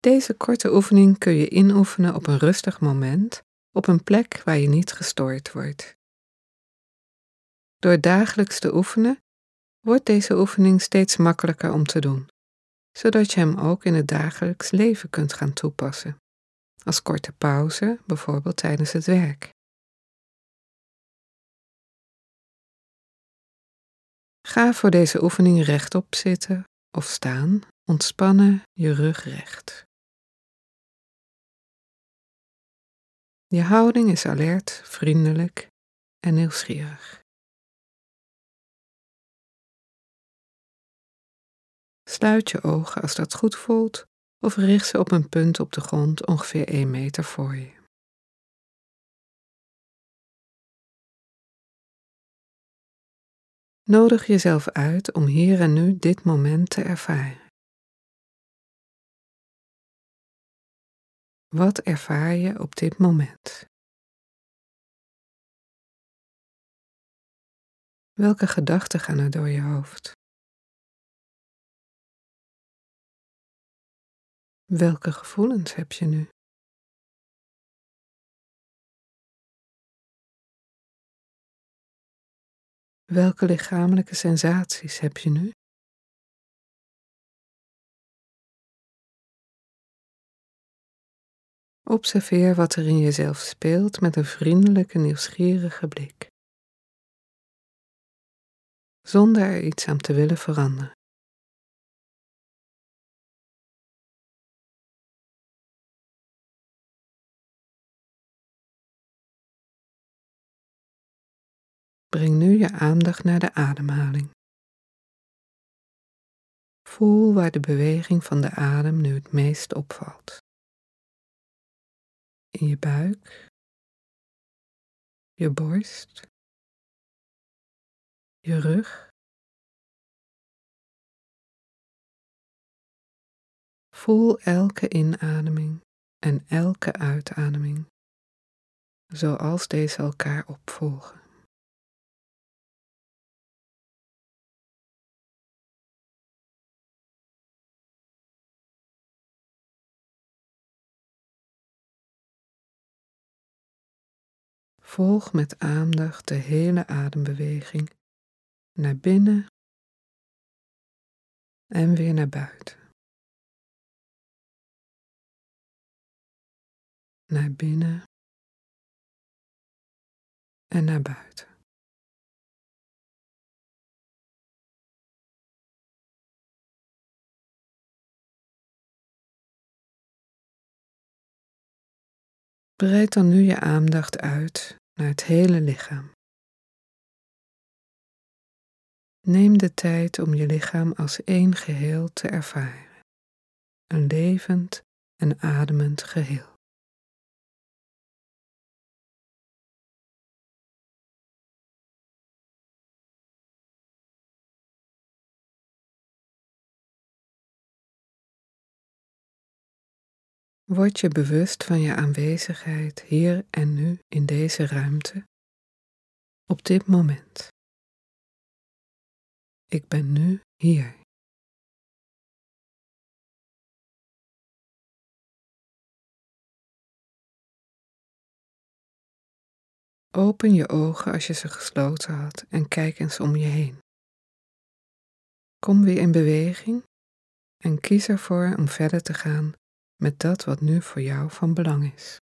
Deze korte oefening kun je inoefenen op een rustig moment, op een plek waar je niet gestoord wordt. Door dagelijks te oefenen, wordt deze oefening steeds makkelijker om te doen, zodat je hem ook in het dagelijks leven kunt gaan toepassen, als korte pauze, bijvoorbeeld tijdens het werk. Ga voor deze oefening rechtop zitten of staan, ontspannen je rug recht. Je houding is alert, vriendelijk en nieuwsgierig. Sluit je ogen als dat goed voelt of richt ze op een punt op de grond ongeveer 1 meter voor je. Nodig jezelf uit om hier en nu dit moment te ervaren. Wat ervaar je op dit moment? Welke gedachten gaan er door je hoofd? Welke gevoelens heb je nu? Welke lichamelijke sensaties heb je nu? Observeer wat er in jezelf speelt met een vriendelijke, nieuwsgierige blik, zonder er iets aan te willen veranderen. Breng nu je aandacht naar de ademhaling. Voel waar de beweging van de adem nu het meest opvalt. Je buik, je borst, je rug. Voel elke inademing en elke uitademing, zoals deze elkaar opvolgen. Volg met aandacht de hele adembeweging naar binnen en weer naar buiten. Naar binnen en naar buiten. Breid dan nu je aandacht uit naar het hele lichaam. Neem de tijd om je lichaam als één geheel te ervaren, een levend en ademend geheel. Word je bewust van je aanwezigheid hier en nu in deze ruimte, op dit moment. Ik ben nu hier. Open je ogen als je ze gesloten had en kijk eens om je heen. Kom weer in beweging en kies ervoor om verder te gaan met dat wat nu voor jou van belang is.